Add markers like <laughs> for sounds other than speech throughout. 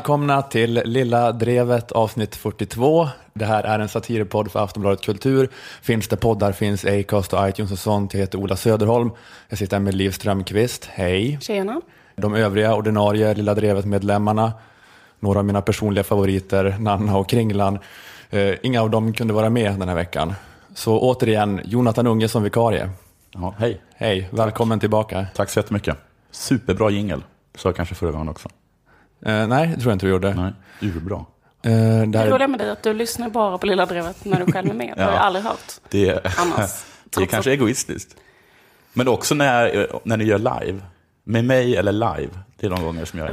Välkomna till Lilla Drevet avsnitt 42. Det här är en satirpodd för Aftonbladet Kultur. Finns det poddar finns Acast och iTunes och sånt. Jag heter Ola Söderholm. Jag sitter här med Liv Strömqvist. Hej. Tjena. De övriga ordinarie Lilla Drevet-medlemmarna. Några av mina personliga favoriter, Nanna och Kringlan. Eh, inga av dem kunde vara med den här veckan. Så återigen, Jonathan Unge som vikarie. Ja, hej. Hej, välkommen tillbaka. Tack så jättemycket. Superbra jingel. Sa jag kanske förra gången också. Eh, nej, det tror jag inte du gjorde. Nej, urbra. Eh, det roliga med dig att du lyssnar bara på Lilla Drevet när du själv är med. Det har jag Ja. aldrig hört Det är, annars. <laughs> det är kanske egoistiskt. Men också när, när ni gör live. Med mig eller live. Det är de gånger som jag,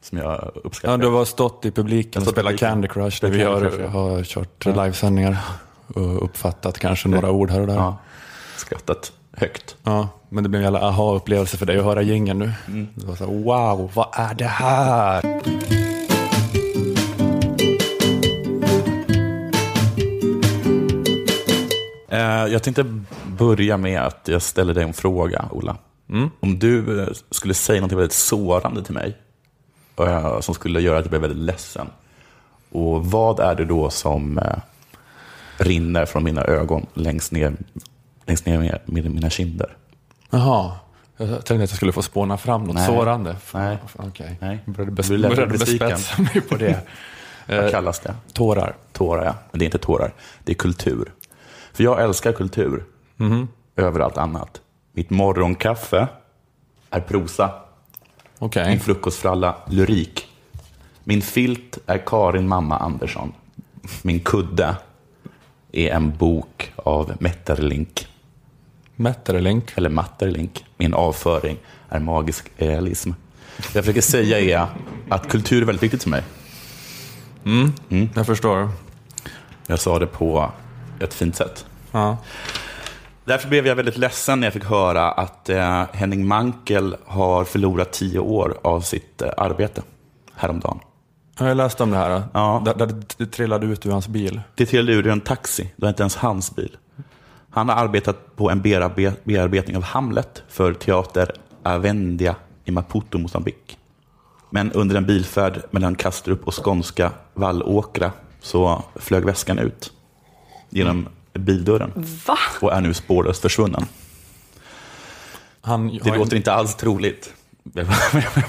som jag uppskattar. ja, du har stått i publiken och spelat. Candy Crush där vi har, ja. har kört livesändningar och uppfattat kanske några ord här och där. Ja. Ja, skrattat högt. Men det blev en jävla aha-upplevelse för dig att höra jingeln nu. Mm. Det var så här, wow, vad är det här? Eh, jag tänkte börja med att jag ställer dig en fråga, Ola. Om du eh, skulle säga något väldigt sårande till mig, eh, som skulle göra att jag blev väldigt ledsen. Och vad är det då som eh, rinner från mina ögon längst ner, längst ner med, med mina kinder? Jaha, jag tänkte att jag skulle få spåna fram något Nej. sårande. Nej. Okej, Nej. jag började, Du bes- började bespetsa mig på det. <laughs> Vad kallas det? Tårar. Tårar, ja. Men det är inte tårar, det är kultur. För jag älskar kultur över allt annat. Mitt morgonkaffe är prosa. Okej. Min frukostfralla lyrik. Min filt är Karin mamma Andersson. Min kudde är en bok av Metterlink, Metterlink. eller Matterlink. Min avföring är magisk realism. Det jag försöker säga är att kultur är väldigt viktigt för mig. Jag förstår. Jag sa det på ett fint sätt. Ja. Därför blev jag väldigt ledsen när jag fick höra att eh, Henning Mankel har förlorat tio år av sitt eh, arbete häromdagen. Jag läst om det här? Ja. Där, där det, det trillade ut ur hans bil. Det trillade ur en taxi, det var inte ens hans bil. Han har arbetat på en bearbe- bearbetning av Hamlet för teater Avendia i Maputo, Mosambik. Men under en bilfärd mellan Kastrup och skånska Vallåkra så flög väskan ut genom bildörren Va? och är nu spårlöst försvunnen. Han Det låter inte alls troligt, <laughs>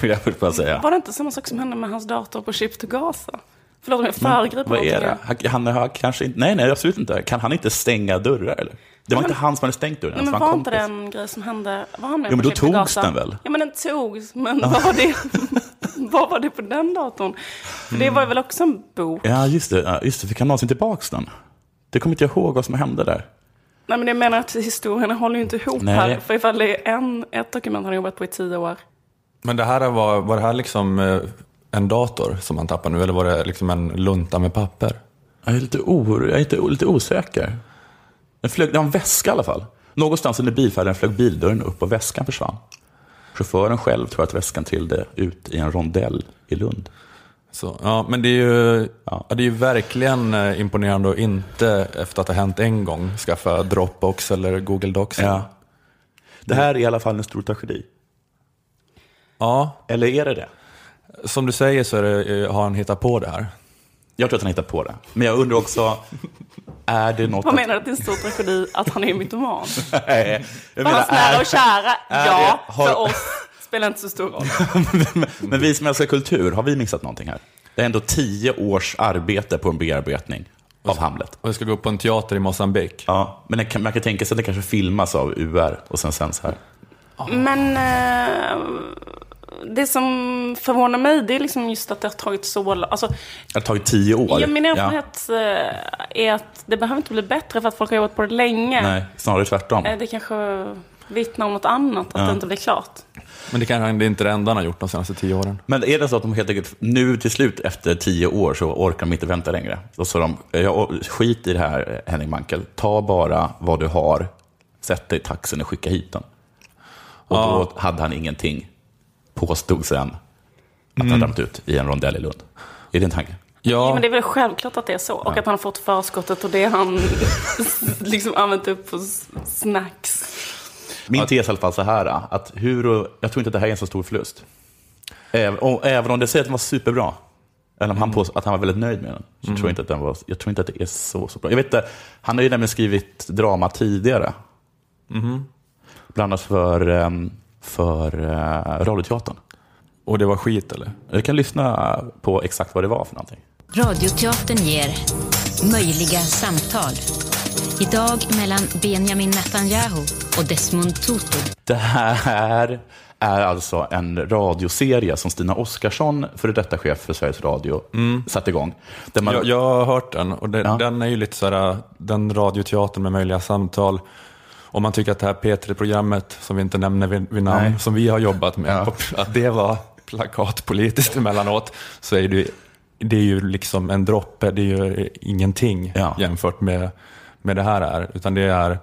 vill jag först bara säga. Var det inte samma sak som hände med hans dator på Chip to Gaza? Förlåt om jag föregriper Vad är det? Han, han har kanske inte, nej, nej, absolut inte. Kan han inte stänga dörrar eller? Det var men- inte han som hade stängt dörren. Nej, men var en inte det en grej som hände? Var han med Jo, men då togs den väl? Ja, men den togs. Men vad var det? <laughs> vad var det på den datorn? För det var ju väl också en bok? Ja, just det. Just det. Fick han någonsin tillbaka den? Det kommer inte jag ihåg vad som hände där. Nej, men jag menar att historierna håller ju inte ihop Nej. här. För ifall det är en, ett dokument han har jobbat på i tio år. Men det här var, var det här liksom eh, en dator som han tappade nu eller var det liksom en lunta med papper? Jag är lite, or, jag är lite, lite osäker. Den flög, det var en väska i alla fall. Någonstans under bilfärden flög bildörren upp och väskan försvann. Chauffören själv tror att väskan trillade ut i en rondell i Lund. Så, ja, men det är ju, Ja. det är ju verkligen eh, imponerande att inte efter att har hänt en gång skaffa Dropbox eller Google Docs. Ja. Det här är i alla fall en stor tragedi. ja, Eller är det det? som du säger så det, eh, har han hittat på det här. Jag tror att han hittar på det. Men jag undrar också, är det något... Vad menar du att det är en stor tragedi att han är mytoman? <laughs> Nej, jag menar, hans nära och kära, är ja. det- har- För oss spelar inte så stor roll. <laughs> Men vi som älskar kultur, har vi missat någonting här? Det är ändå tio års arbete på en bearbetning av Hamlet. Och jag ska gå upp på en teater i Mosambik. Ja, men kan, man kan tänka sig att det kanske filmas av UR och sen sänds här. Men eh, det som förvånar mig det är liksom just att det har tagit så lång alltså, Det har tagit tio år. ja, Min erfarenhet eh, är att det behöver inte bli bättre för att folk har jobbat på det länge. Nej, snarare tvärtom. Eh, Det kanske vittnar om något annat, att det inte blir klart. Men det kanske det är inte det enda han har gjort de senaste tio åren. Men är det så att de helt enkelt, nu till slut efter tio år så orkar de inte vänta längre? Då sa de, ja, skit i det här Henning Mankel, ta bara vad du har, sätt dig i taxin och skicka hit den. Och då hade han ingenting, påstod sen, att han dömt ut i en rondell i Lund. Är det en tanke? Ja, Ja, men det är väl självklart att det är så. Och att han har fått förskottet och det han <laughs> liksom använt upp på snacks. Min tes är i alla fall så här, att hur, jag tror inte att det här är en så stor förlust. Även, och, även om det säger att den var superbra, Eller om han påstår att han var väldigt nöjd med den. Så tror jag, inte att den var, jag tror inte att det är så, så bra. Jag vet inte, han har ju nämligen skrivit drama tidigare. Bland annat för, ehm, för uh, Radioteatern. Och det var skit eller? Jag kan lyssna på exakt vad det var för någonting. Radioteatern ger möjliga samtal. Idag mellan Benjamin Netanyahu och Desmond Tutu. Det här är alltså en radioserie som Stina Oskarsson, före detta chef för Sveriges Radio, satte igång. Man, Jag, jag har hört den och det, Ja. den är ju lite sådär, den radioteatern med möjliga samtal. Om man tycker att det här P3-programmet, som vi inte nämner vid, namn, Nej. som vi har jobbat med, Ja. <laughs> att det var plakatpolitiskt <laughs> emellanåt, så är det, det är ju liksom en droppe, det är ju ingenting Ja. jämfört med, med det här är. Utan det är,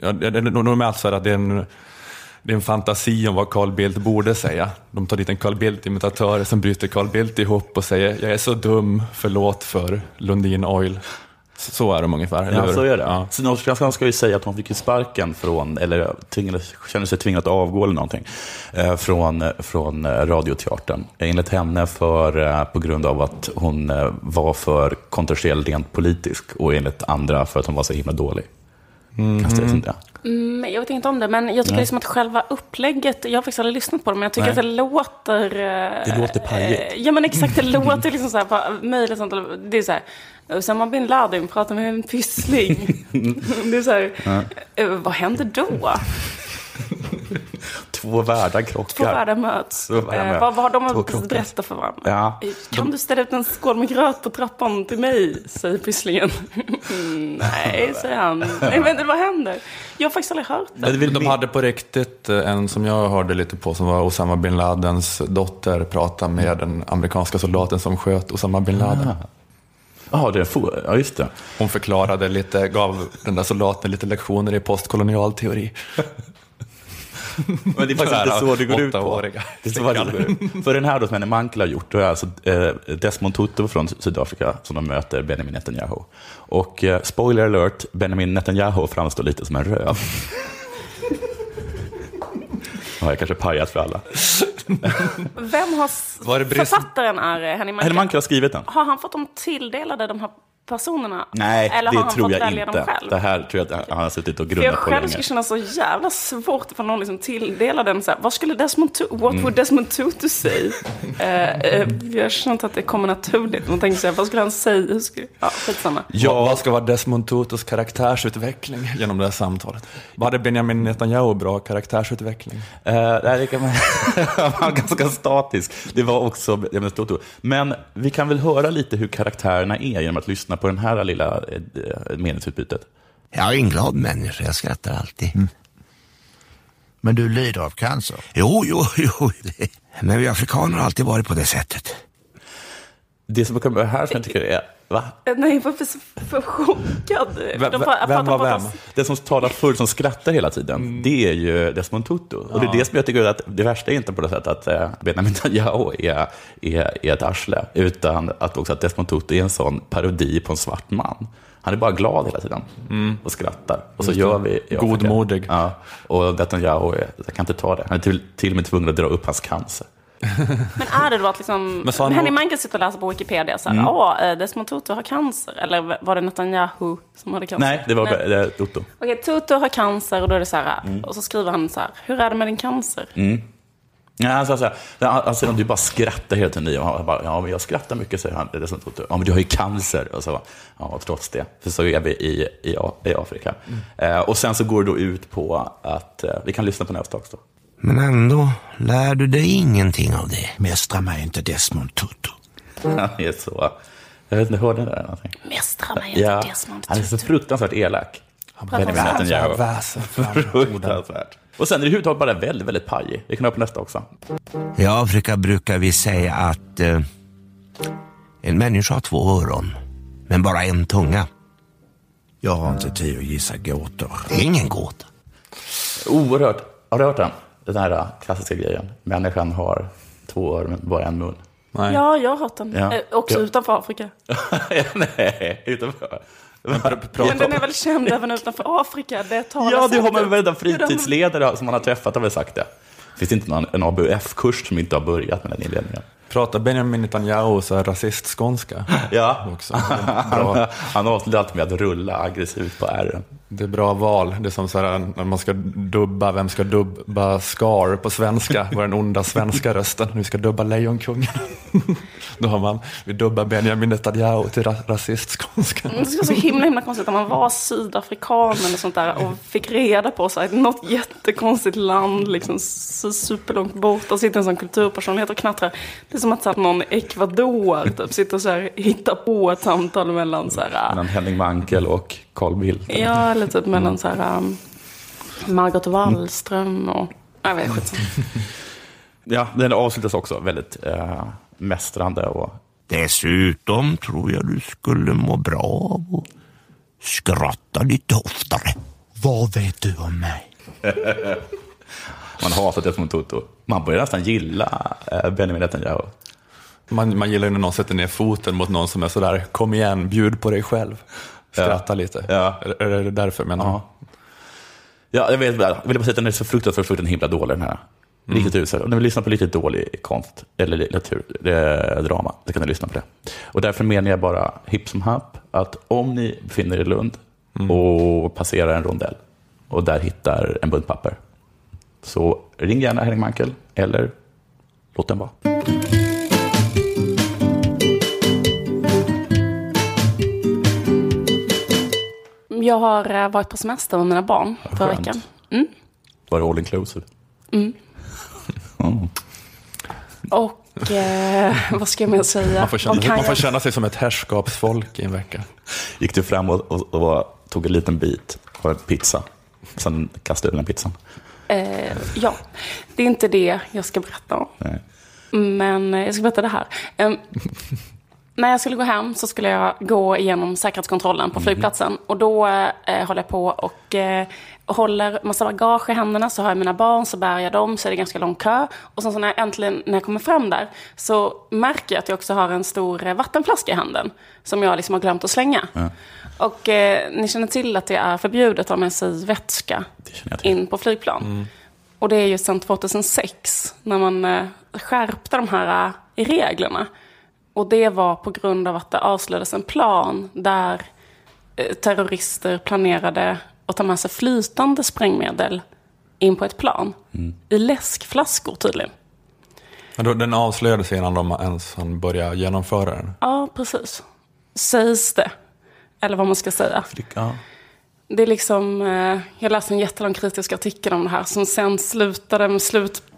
ja, det är normalt så är det att det är en det är en fantasi om vad Carl Bildt borde säga. De tar dit en Carl Bildt-imitatör, sen bryter Carl Bildt ihop och säger jag är så dum, förlåt för Lundin Oil. Så, så är de ungefär, eller Ja, så är det. Ja. Stina Oskarsson ska ju säga att hon fick ju sparken från, eller tvingades, kände sig tvingad att avgå eller någonting, eh, från, från eh, Radioteatern. Enligt henne för, eh, på grund av att hon eh, var för kontroversiell rent politisk och enligt andra för att hon var så himla dålig. Kan säga som det. Mm, jag vet inte om det, men jag tycker liksom att själva upplägget, jag har faktiskt aldrig lyssnat på det, men jag tycker Nej. att det låter... eh, Det låter pajigt. eh, Ja men exakt, det <laughs> låter liksom så här, på möjligt sånt, det är så här, Usama bin Laden pratar med en pyssling. <laughs> det är så här, eh, vad händer då? <laughs> Två världar Två krockar. världar möts. Två världar Eh, möts. vad, vad har Två de att berätta för varandra? Ja. Kan du ställa ut en skål med gröt på trappan till mig? Säger pysslingen. <laughs> Nej, säger han. Nej, men vad händer? Jag har faktiskt aldrig hört det. Men De hade på riktigt eh, en som jag hörde lite på som var Osama bin Ladens dotter prata med den amerikanska soldaten som sköt Osama bin Laden. Ja, det är få- ja, just det. Hon förklarade lite, gav den där soldaten lite lektioner i postkolonial teori. Men det är faktiskt Tyvärr, inte så det går ut på. Det är så det. För den här då som Henning Mankell har gjort, då är alltså eh, Desmond Tutu från Sydafrika som de möter Benjamin Netanyahu. Och eh, spoiler alert, Benjamin Netanyahu framstår lite som en röv. <laughs> har jag kanske pajat för alla. Vem har... s- Var det brist- Författaren är Henning Henning Mankell. Mankell har skrivit den. Har han fått dem tilldelade, de här personerna? Nej, Eller har det han tror jag inte. själv? Det här tror jag att han har suttit och jag grunnat på själv länge. skulle känna så jävla svårt för någon liksom tilldelar den så här, vad skulle Desmond Tutu, what Mm. would Desmond Tutu say? Eh, eh, jag känner inte att det kommer naturligt. Man tänker så här, vad skulle han säga? Hur skulle, ja, skitsamma. Ja. Vad ska vara Desmond Tutus karaktärsutveckling <laughs> genom det här samtalet? Vad hade Benjamin Netanyahu bra karaktärsutveckling? Uh, det kan man, <laughs> han var ganska statisk. Det var också Benjamin Tutu. Men vi kan väl höra lite hur karaktärerna är genom att lyssna på den här lilla eh, meningsutbytet. Jag är en glad människa, jag skrattar alltid. Mm. Men du lider av cancer? Jo, jo, <laughs> jo. Men vi afrikaner har alltid varit på det sättet. Det som kommer här som jag tycker är, va? Eh, Nej, jag var så för chockad. Vem- De vem var vem? Den som talar förr, som skrattar hela tiden, det är ju Desmond Tutu. Och det är det som jag tycker att det värsta är inte på det sättet att eh, Benjamin Netanyahu är, är, är ett arsle, utan att också att Desmond Tutu är en sån parodi på en svart man. Han är bara glad hela tiden och skrattar. Och så gör vi. Godmodig. Ja, och Netanyahu, är, jag kan inte ta det. Han är till, till och med tvungen att dra upp hans cancer. <laughs> Men är det då att liksom, Men han Henning Mankell sitter och läser på Wikipedia så här, Mm. ja, eh, Desmond Tutu har cancer. Eller var det Netanyahu som hade cancer? Nej, det var Nej. det Tutu. Okej, Tutu har cancer och då är det så här, Mm. och så skriver han så här, hur är det med din cancer? Ja, han sa så här, han, han säger du bara skrattar hela tiden. Och han bara, ja, men jag skrattar mycket, säger han. Det är som, ja, men du har ju cancer. Och så, ja, trots det. För så är vi i, i, i Afrika. Eh, och sen så går det då ut på att, eh, vi kan lyssna på nästa också. Men ändå lär du dig ingenting av det. Mästra mig inte Desmond Tutu. Han är så, jag vet inte, hörde ni det? där Någonting? Mästra mig inte Ja, Desmond han är så Tutu. fruktansvärt elak. Benjamin fram orden. Fruktansvärt. Och sen är det överhuvudtaget bara väldigt, väldigt pajig. Vi kan ha på nästa också. I Afrika brukar vi säga att eh, en människa har två öron, men bara en tunga. Jag har inte tid att gissa gåtor. Det är ingen gåta. Oerhört. Har du hört den? Den här klassiska grejen. Människan har två öron, men bara en mun. Nej. Ja, jag har hört den. Ja. Eh, också Ja. utanför Afrika. <laughs> Nej, utanför. <laughs> Men den är väl känd <laughs> även utanför Afrika? Det Ja, det har man väl man- fritidsledare som man har träffat har väl sagt det. Finns det inte någon, en ABF-kurs som inte har börjat med den inledningen? Pratar Benjamin Netanyahu så här rasistskånska? Ja, Också. Han, han avslutar alltid med att rulla aggressivt på R. Det är bra val. Det är som så här, när man ska dubba, vem ska dubba Scar på svenska? Vad är den onda svenska rösten? Vi ska dubba Lejonkungen. <laughs> Då har man, vi dubbar Benjamin Netanyahu till ra rasistskånska. Det skulle vara så himla, himla konstigt om man var sydafrikan eller sånt där och fick reda på så här, något jättekonstigt land, liksom så superlångt bort och sitter en sån kulturpersonlighet och knattrar. Det är som att så här, någon i Ecuador typ, sitter och så här, hittar på ett samtal mellan så här, Mellan Henning Mankell och Carl Bildt. ja, eller typ mellan så här, um, Margot Wallström och, jag vet inte. Ja, den avslutas också väldigt eh, mästrande och Dessutom tror jag du skulle må bra av att skratta lite oftare. Vad vet du om mig? <laughs> man hatar Desmond Tutu. Man börjar nästan gilla eh, Benjamin Netanyahu. Man, man gillar ju när någon sätter ner foten mot någon som är sådär, kom igen, bjud på dig själv. Skratta lite. Ja. Är, är det därför menar du? Ja. Ja, jag vet, jag vill bara säga att den är så fruktansvärt, fruktansvärt himla dålig den här. Riktigt usel. Om ni vill lyssna på lite dålig konst, eller litteratur, drama, så kan ni lyssna på det. Och därför menar jag bara hipp som happ, att om ni befinner er i Lund och passerar en rondell och där hittar en bunt papper, så ring gärna Henrik Mankell, eller låt den vara. Jag har eh, varit på semester med mina barn förra skönt. veckan. Var det all inclusive? <laughs> Och eh, vad ska jag mer säga? Man, får känna, man får känna sig som ett herrskapsfolk i en vecka. Gick du fram och, och, och tog en liten bit av en pizza, sen kastade du den pizzan? Eh, ja, det är inte det jag ska berätta om. Nej. Men eh, jag ska berätta det här. När jag skulle gå hem så skulle jag gå igenom säkerhetskontrollen på flygplatsen. Och då eh, håller jag på och eh, håller massa bagage i händerna. Så har jag mina barn, så bär jag dem, så är det ganska lång kö. Och sen så när jag äntligen, när jag kommer fram där, så märker jag att jag också har en stor eh, vattenflaska i handen. Som jag liksom har glömt att slänga. Och eh, ni känner till att det är förbjudet att ha med sig vätska in på flygplan. Och det är ju sedan 2006 när man eh, skärpte de här eh, reglerna. Och det var på grund av att det avslöjades en plan där eh, terrorister planerade att ta med sig flytande sprängmedel in på ett plan. I läskflaskor tydligen. Men då, den avslöjades innan de ens hann börja genomföra den. Ja, precis. Sägs det. Eller vad man ska säga. Ja. Det är liksom, eh, jag läste en jättelång kritisk artikel om det här som sen slutade med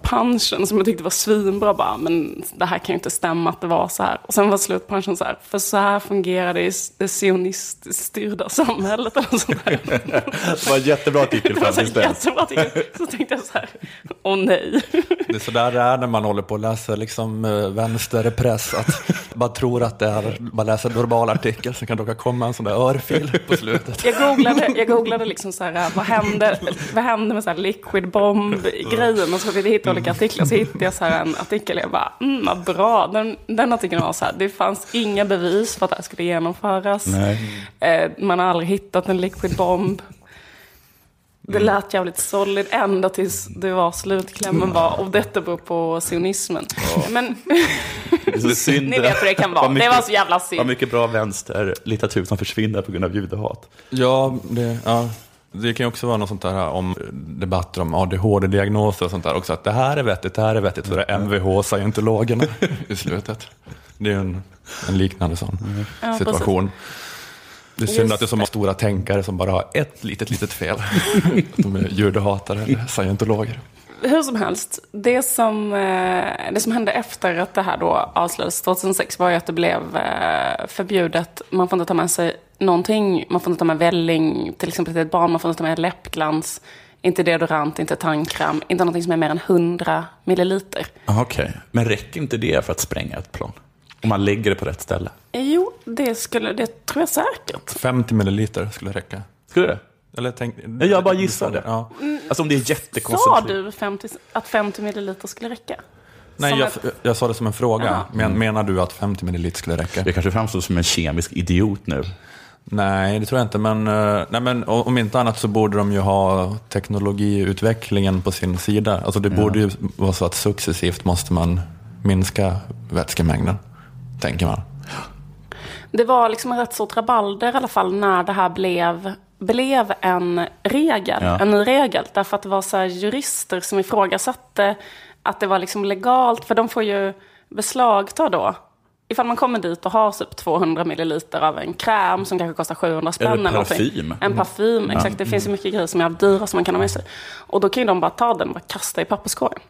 slutpunchen som jag tyckte var svinbra. Bara, men det här kan ju inte stämma att det var så här. Och sen var slutpunchen så här, för så här fungerar det i det sionistiskt styrda samhället. Eller sånt där. Det var en jättebra artikel så dess. jättebra artikel. Så tänkte jag så här, åh nej. Det är sådär det är när man håller på att läsa liksom, eh, vänsterpress. Att man tror att det är, man läser en normal artikel, så kan det råka komma en sån där örfil på slutet. Jag googlade, jag googlade liksom så här, vad hände, vad hände med så här liquid bomb-grejen? Och så fick jag hitta olika artiklar. Så hittade jag så här en artikel. Jag bara, mm, vad bra. Den, den artikeln var så här, det fanns inga bevis för att det här skulle genomföras. Nej. Eh, man har aldrig hittat en liquid bomb. Det lät jävligt solid ända tills det var slutklämmen var, och detta beror på sionismen. Men Det är så synd. <laughs> ni vet hur det kan vara. Mycket- det var så jävla Vad synd. mycket bra vänsterlitteratur som försvinner på grund av judehat. Ja, det, ja, det kan ju också vara något sånt där om debatter om ADHD-diagnoser och sånt där också. Att det här är vettigt, det här är vettigt. Så det är Mvh-scientologerna <laughs> i slutet. Det är en, en liknande sån Ja, situation. Det är synd Just att det är så många stora tänkare som bara har ett litet, litet fel. <laughs> De är judehatare eller scientologer. Hur som helst, det som, eh, det som hände efter att det här då avslöjades 2006 var ju att det blev eh, förbjudet. Man får inte ta med sig någonting. Man får inte ta med välling, till exempel till ett barn. Man får inte ta med läppglans, inte deodorant, inte tandkräm. Inte någonting som är mer än 100 milliliter. Ah, Okej, men räcker inte det för att spränga ett plan? Om man lägger det på rätt ställe? Jo, det, skulle, det tror jag säkert. 50 milliliter skulle räcka. Skulle det? Eller tänk, Jag bara gissade. Ja. Alltså om det är Sa jättekoncentrerat. du 50, att 50 milliliter skulle räcka? Nej, Som jag, ett- jag sa det som en fråga. Men, menar du att 50 milliliter skulle räcka? Jag kanske framstår som en kemisk idiot nu. Nej, det tror jag inte. Men, eh, nej, men om inte annat så borde de ju ha teknologiutvecklingen på sin sida. Alltså det borde ju vara så att successivt måste man minska vätskemängden, tänker man. Det var liksom en rätt stort rabalder i alla fall när det här blev, blev en regel, Ja. en ny regel. Därför att det var så här jurister som ifrågasatte att det var liksom legalt, för de får ju beslagta då. Ifall man kommer dit och har typ 200 milliliter av en kräm som kanske kostar 700 spänn. Eller parfym. En parfym, exakt. Det finns ju mycket grejer som är dyra som man kan ha med sig. Och då kan ju de bara ta den och bara kasta i papperskorgen.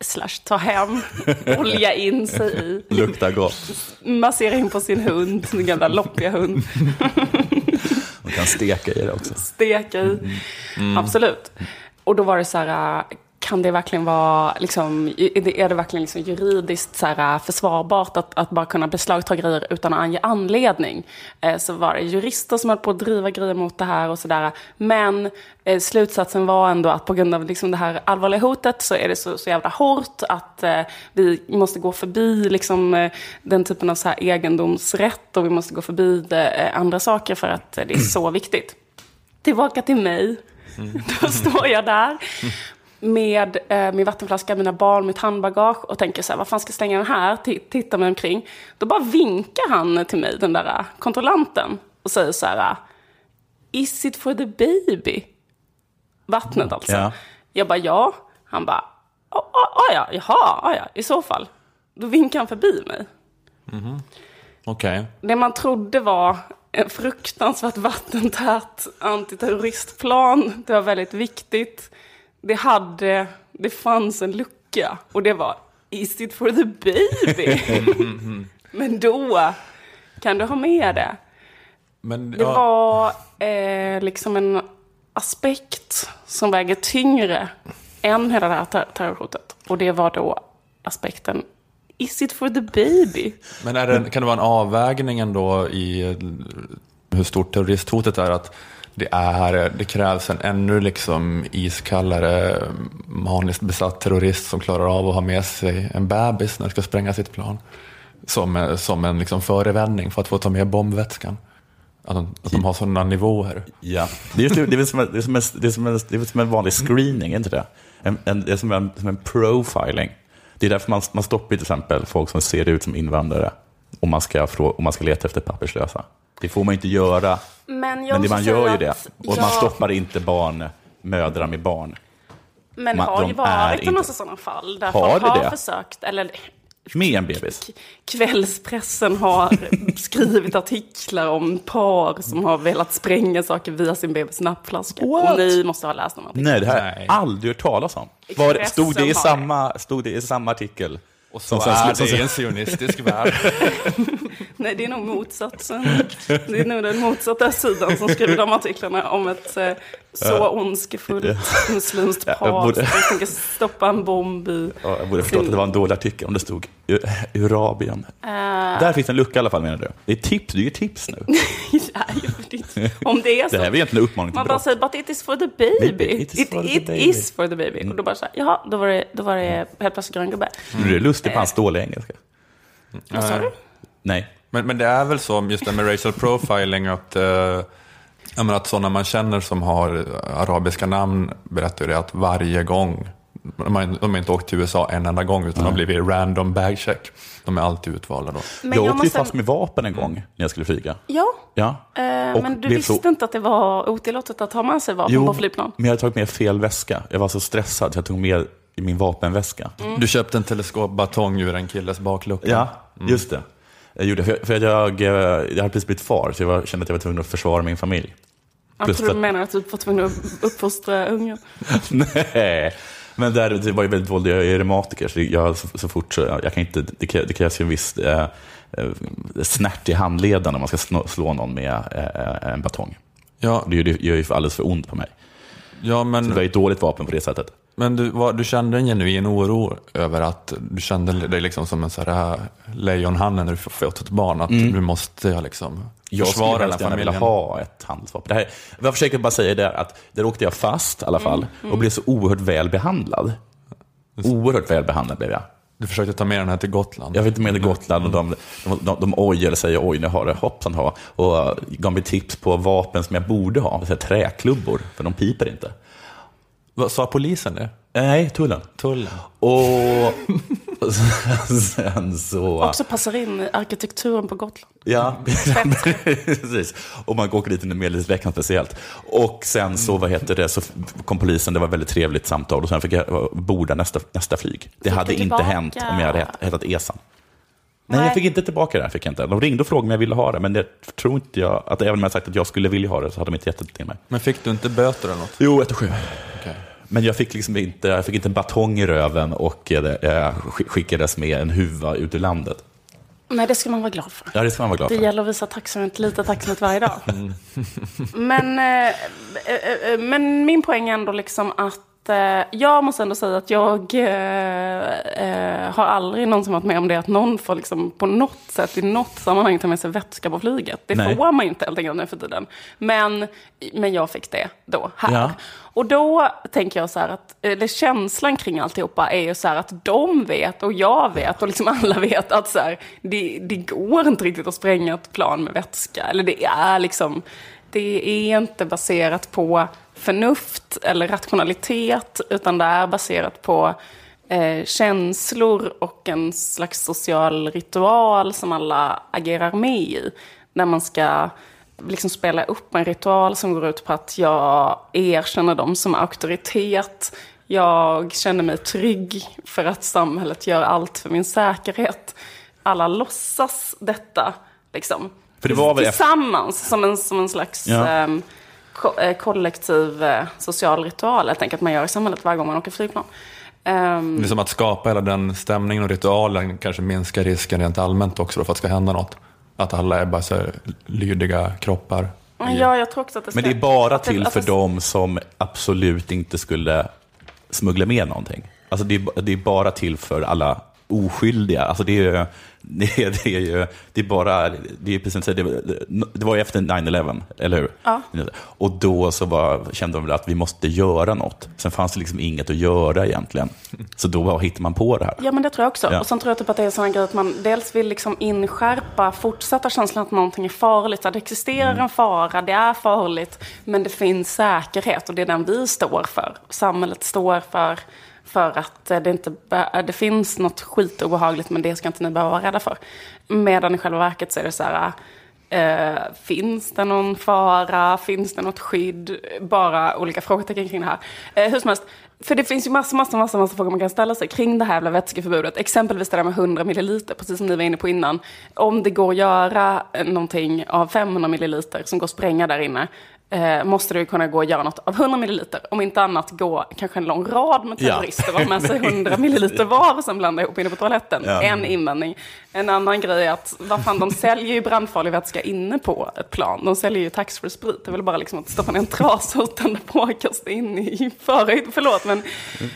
Slash ta hem, <laughs> olja in sig i. Luktar gott. Massera in på sin hund, sin gamla loppiga hund. Man kan steka i det också. Steka i. Absolut. Och då var det så här, äh, kan det verkligen vara, liksom, är det- verkligen liksom juridiskt så här, äh, försvarbart att, att bara kunna beslagta grejer utan att ange anledning? Eh, så var det jurister som höll på att driva grejer mot det här och sådär. Men eh, slutsatsen var ändå att på grund av liksom det här allvarliga hotet så är det så, så jävla hårt att eh, vi måste gå förbi liksom, eh, den typen av så här egendomsrätt och vi måste gå förbi eh, andra saker för att eh, det är så viktigt. Tillbaka till mig. <laughs> Då står jag där med eh, min vattenflaska, mina barn, mitt handbagage och tänker så här, vad fan ska jag slänga den här? T- tittar mig omkring. Då bara vinkar han till mig, den där eh, kontrollanten, och säger så här, is it for the baby? Vattnet alltså. Ja. Jag bara, ja. Han bara, "Ah, ah, ah, ja, jaha, ah, ja, i så fall. Då vinkar han förbi mig. Okej. Det man trodde var en fruktansvärt vattentät antiterroristplan. Det var väldigt viktigt. Det hade, det fanns en lucka och det var Is it for the baby? <laughs> Men då kan du ha med det. Men, Det ja, var eh, liksom en aspekt som väger tyngre än hela det här ter- terrorhotet. Och det var då aspekten Is it for the baby? men är det, kan det vara en avvägning ändå i hur stort terroristhotet är? Att det, är, det krävs en ännu liksom iskallare, maniskt besatt terrorist som klarar av att ha med sig en bebis när det ska spränga sitt plan. Som, som en liksom förevändning för att få ta med bombvätskan. Att de, att de har sådana nivåer. Ja. Det är, typ, det, är som en, det är som en, det är som en, det är som en vanlig screening, är inte det? En, en, det är som en, som en profiling. Det är därför man, man stoppar till exempel folk som ser ut som invandrare om man ska, om man ska leta efter papperslösa. Det får man inte göra, Men, jag men det, man gör ju det. Och jag- man stoppar inte barn, mödrar med barn. Men Man- har ju är varit en inte- massa sådana fall där Har folk har det? försökt, eller Med en bebis. kvällspressen har <laughs> skrivit artiklar om par som har velat spränga saker via sin bebis nappflaska. What? Och ni måste ha läst de artiklarna. Nej, det här har jag aldrig hört talas om. Var, stod, det i samma, stod det i samma artikel? Och så sen- är det i en sionistisk <laughs> värld. Nej, det är nog motsatsen. Det är nog den motsatta sidan som skriver de artiklarna om ett eh, så ondskefullt muslimskt Ja, par jag borde- som tänker stoppa en bomb i... Ja, jag borde förstått att det var en dålig artikel om det stod Urabien. Eh, Där finns en lucka i alla fall menar du? Det är tips, det är ju tips nu. <laughs> ja, om det är så. Det här är väl egentligen en uppmaning till Man bara brott. säger but it is for the baby. Baby, It, it, is, for the baby. Och då bara så här, jaha, då var det, då var det helt plötsligt grön gubbe. Du är lustig på hans dåliga engelska. Vad sa du? Nej. Men, men det är väl så, just det med racial profiling, att, eh, jag menar, att sådana man känner som har arabiska namn berättar ju det att varje gång, de har, de har inte åkt till USA en enda gång, utan de har blivit random bagcheck. De är alltid utvalda då. Men jag åkte ju måste- fast med vapen en gång när jag skulle flyga. Ja, Ja. eh, men du visste så- inte att det var otillåtet att ha med sig vapen på flygplan? men jag hade tagit med fel väska. Jag var så stressad så jag tog med i min vapenväska. Mm. Du köpte en teleskopbatong ur en killes baklucka. Ja, just det. Jag gjorde för, för att jag, eh, jag hade precis blivit far, så jag var, kände att jag var tvungen att försvara min familj. Jag Plus tror du menar att du var tvungen att uppfostra ungen. <laughs> Nej, men där, det var ju väldigt våld. Jag är reumatiker, så jag, så, så fort så, jag kan inte, det, krä- det krävs ju en viss eh, eh, snärt i handleden om man ska slå, slå någon med eh, en batong. Ja, Det gör, ju för alldeles för ont på mig. ja Så det var men, ju ett dåligt vapen på det sättet. Men du, var, du kände en genuin oro över att du kände dig liksom som en sån här lejonhanne när du får- fått ett barn, att du måste liksom Mm. Jag skulle försvara den helst här gärna vilja familjen. ha ett handelsvapen. Det här, jag försöker bara säga det att där åkte jag fast i alla fall och blev så oerhört väl behandlad. Oerhört väl behandlad blev jag. Du försökte ta med den här till Gotland. Jag var inte med i Gotland och de, de, de, de ojade sig, oj nu har det hoppsan ha. Och gav mig tips på vapen som jag borde ha, träklubbor, för de piper inte. Vad sa polisen det? Nej, tullen. Tullen. Och <laughs> sen så... Också passar in arkitekturen på Gotland. Ja, <laughs> precis. Och man åker dit under medeltidsveckan speciellt. Och sen så, vad heter det, så kom polisen, det var ett väldigt trevligt samtal och sen fick jag borda nästa, nästa flyg. Det Fick hade inte hänt om jag hade het- hetat Esan. Nej, Nej. jag fick inte tillbaka det. här, Fick jag inte. De ringde och frågade om jag ville ha det, men det tror inte jag, att även om jag sagt att jag skulle vilja ha det så hade de inte gett det till mig. Men fick du inte böter eller något? Jo, 1 och 7. Okej. Men jag fick liksom inte, jag fick inte en batong i röven och eh, eh, skick- skickades med en huva ut ur landet. Nej, det ska man vara glad för. Ja, det ska man vara glad Det för. gäller att visa tacksamhet, lite tacksamhet varje dag. <laughs> men, eh, eh, men min poäng är ändå liksom att jag måste ändå säga att jag eh, eh, har aldrig någonsin varit med om det att någon får liksom på något sätt i något sammanhang ta med sig vätska på flyget. Det Nej. får man inte helt enkelt nu för tiden. Men, men jag fick det då, här. Ja. Och då tänker jag så här att, eller känslan kring alltihopa är ju så här att de vet och jag vet och liksom alla vet att så här, det, det går inte riktigt att spränga ett plan med vätska. Eller det är liksom, det är inte baserat på förnuft eller rationalitet utan det är baserat på eh, känslor och en slags social ritual som alla agerar med i. När man ska liksom spela upp en ritual som går ut på att jag erkänner dem som auktoritet. Jag känner mig trygg för att samhället gör allt för min säkerhet. Alla låtsas detta, liksom. För det var väl Tillsammans, som en, som en slags Ja. ehm, ko- eh, kollektiv eh, social ritual, helt enkelt, man gör i samhället varje gång man åker flygplan. Ehm, Det är som att skapa hela den stämningen och ritualen kanske minskar risken rent allmänt också då för att det ska hända något. Att alla är bara så här lydiga kroppar. Ja, jag tror också att det Men ska- det är bara att det- till att för det- dem som absolut inte skulle smuggla med någonting. Alltså det är, det är bara till för alla oskyldiga. Alltså det, är, ju- <laughs> det, är, det är ju det är bara, det är precis det, det var ju efter 9-11, eller hur? Ja. Och då så var, kände de väl att vi måste göra något. Sen fanns det liksom inget att göra egentligen. <laughs> Så då bara hittade man på det här. Ja, men det tror jag också. Ja. Och sen tror jag typ att det är en sån grej att man dels vill liksom inskärpa fortsatta känslan att någonting är farligt. Att det existerar Mm. en fara, det är farligt, men det finns säkerhet och det är den vi står för. Samhället står för, för att det inte det finns något skitobehagligt, men det ska inte ni behöva vara rädda för. Medan i själva verket så är det så här, äh, finns det någon fara? Finns det något skydd? Bara olika frågetecken kring det här. Äh, hur som helst, för det finns ju massor, massor, massor, massor frågor man kan ställa sig kring det här jävla vätskeförbudet. Exempelvis det där med 100 milliliter, precis som ni var inne på innan. Om det går att göra någonting av 500 milliliter som går att spränga där inne, eh, måste ju kunna gå att göra något av 100 milliliter. Om inte annat gå kanske en lång rad med Ja. terrorister och ha med sig <laughs> 100 milliliter var och sen blanda ihop inne på toaletten. Ja. En invändning. En annan grej är att vad fan, de säljer ju brandfarlig vätska inne på ett plan. De säljer ju taxfree sprit. Det är väl bara liksom att stoppa ner en trasa och tända på och kasta in i förhöjd. Förlåt, men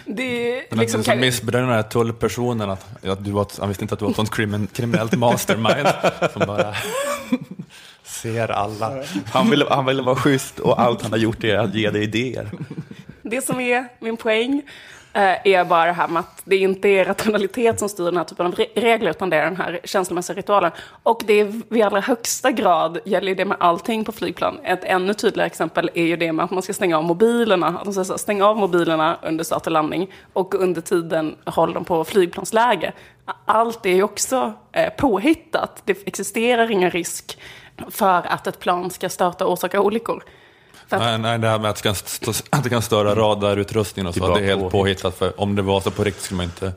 det är liksom... som missbedömde den här tullpersonen att, att du var, han visste inte att du var ett sånt krimin, kriminellt mastermind <laughs> som bara ser alla. Han ville, han ville vara schysst och allt han har gjort är att ge dig idéer. Det som är min poäng eh, är bara det här med att det inte är rationalitet som styr den här typen av re- regler, utan det är den här känslomässiga ritualen. Och det är i allra högsta grad gäller ju det med allting på flygplan. Ett ännu tydligare exempel är ju det med att man ska stänga av mobilerna. Att de säger så stäng av mobilerna under start och landning och under tiden håll dem på flygplansläge. Allt är ju också eh, påhittat. Det existerar ingen risk för att ett plan ska starta och orsaka olyckor. Att Nej, nej, det här med att det kan, att det kan störa radarutrustningen och så, Det är bara det är helt påhitt. påhittat. För om det var så på riktigt skulle man inte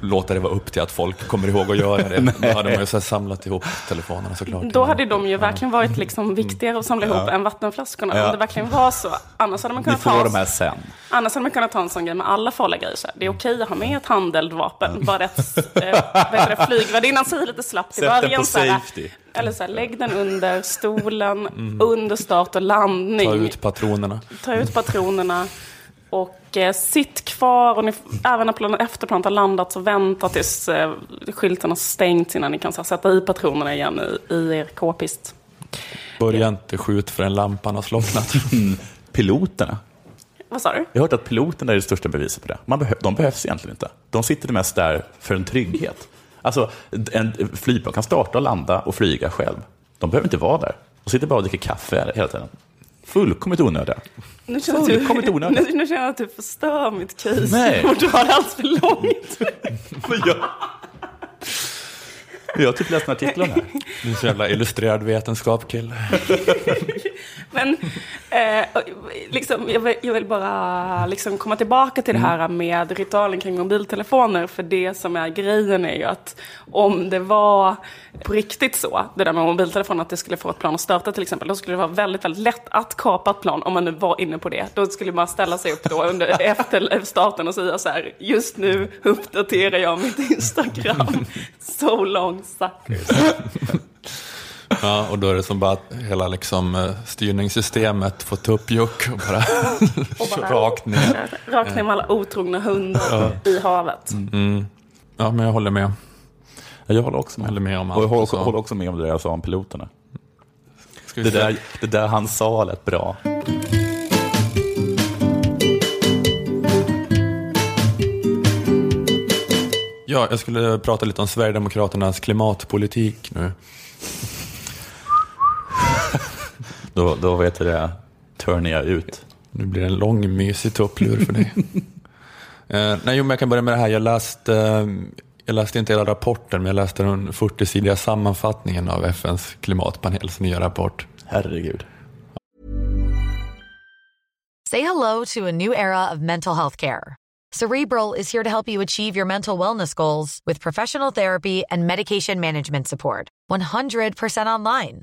låta det vara upp till att folk kommer ihåg att göra det. <laughs> Då hade man ju så här samlat ihop telefonerna såklart. Då hade de ju verkligen varit liksom viktigare att samla ihop än vattenflaskorna. Ja. Om det verkligen var så. Annars hade man kunnat, ta, de här sen. annars hade man kunnat ta en sån grej med alla farliga grejer. Så. Det är okej att ha med ett handeldvapen. Bara att eh, vad heter det, flygvärdinnan säger lite slappt i Sätt den början. på så här, safety. Eller så här, lägg den under stolen, <laughs> under start och landning. Ta ut patronerna. Ta ut patronerna. Och eh, sitt kvar och ni, även när planen, efter planet har landat så vänta tills eh, skylten har stängts innan ni kan här, sätta i patronerna igen i, i er k-pist. Börja inte skjut förrän lampan har slocknat. <laughs> Piloterna. Vad sa du? Jag har hört att piloterna är det största beviset på det. Man behö- de behövs egentligen inte. De sitter mest där för en trygghet. Alltså, en flygplan kan starta och landa och flyga själv. De behöver inte vara där. De sitter bara och dricker kaffe hela tiden. Fullkomligt onödiga. Nu känner, jag att Fullkomligt du, onödigt. nu, <laughs> nu känner jag att du förstör mitt case Nej. <laughs> och drar det alls för långt. <laughs> Jag, Jag har typ läst en artikel om det här. Du är så jävla illustrerad vetenskapskille. Men eh, liksom, jag, vill, jag vill bara liksom komma tillbaka till det här med ritualen kring mobiltelefoner. För det som är grejen är ju att om det var på riktigt så, det där med mobiltelefoner, att det skulle få ett plan att starta till exempel, då skulle det vara väldigt, väldigt lätt att kapa ett plan om man nu var inne på det. Då skulle man ställa sig upp då under, <laughs> efter starten och säga så här, just nu uppdaterar jag mitt Instagram. So long suckers. Ja, och då är det som bara att hela liksom, eh, styrningssystemet får tuppjuck och bara, <laughs> Och bara- rakt ner. Rakt ner med alla otrogna hundar i havet. Ja, men jag håller med. Ja, Jag håller också med. Jag håller med om Och jag allt håller också, håller också med om det jag sa om piloterna. Det där, det där han sa lät bra. Ja, jag skulle prata lite om Sverigedemokraternas klimatpolitik nu. Då, då vet du det, turnar jag ut. Nu blir det en lång mysig tupplur för dig. <laughs> eh, nej, jo, men jag kan börja med det här. Jag läste, eh, jag läste inte hela rapporten, men jag läste den 40-sidiga sammanfattningen av FNs klimatpanels nya rapport. Herregud. Say hello to a new era of mental health care. Cerebral is here to help you achieve your mental wellness goals with professional therapy and medication management support. 100% online.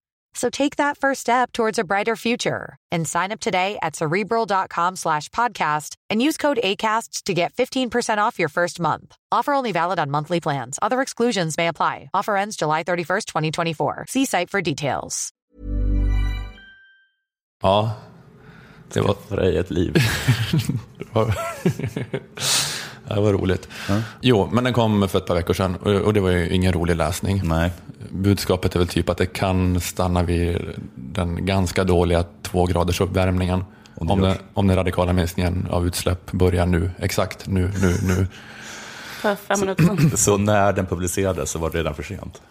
So take that first step towards a brighter future and sign up today at cerebral.com slash podcast and use code ACAST to get 15% off your first month. Offer only valid on monthly plans. Other exclusions may apply. Offer ends July 31st, 2024. See site for details. Ja, det var, För dig ett liv. <laughs> <laughs> det var, roligt. Jo, men den kom för ett par veckor sedan och det var ju ingen rolig läsning. Nej. Budskapet är väl typ att det kan stanna vid den ganska dåliga två graders uppvärmningen. Om det Om, den, om den radikala minskningen av utsläpp börjar nu, exakt nu, nu, nu. För fem minuter sedan. <clears throat> Så när den publicerades så var det redan för sent.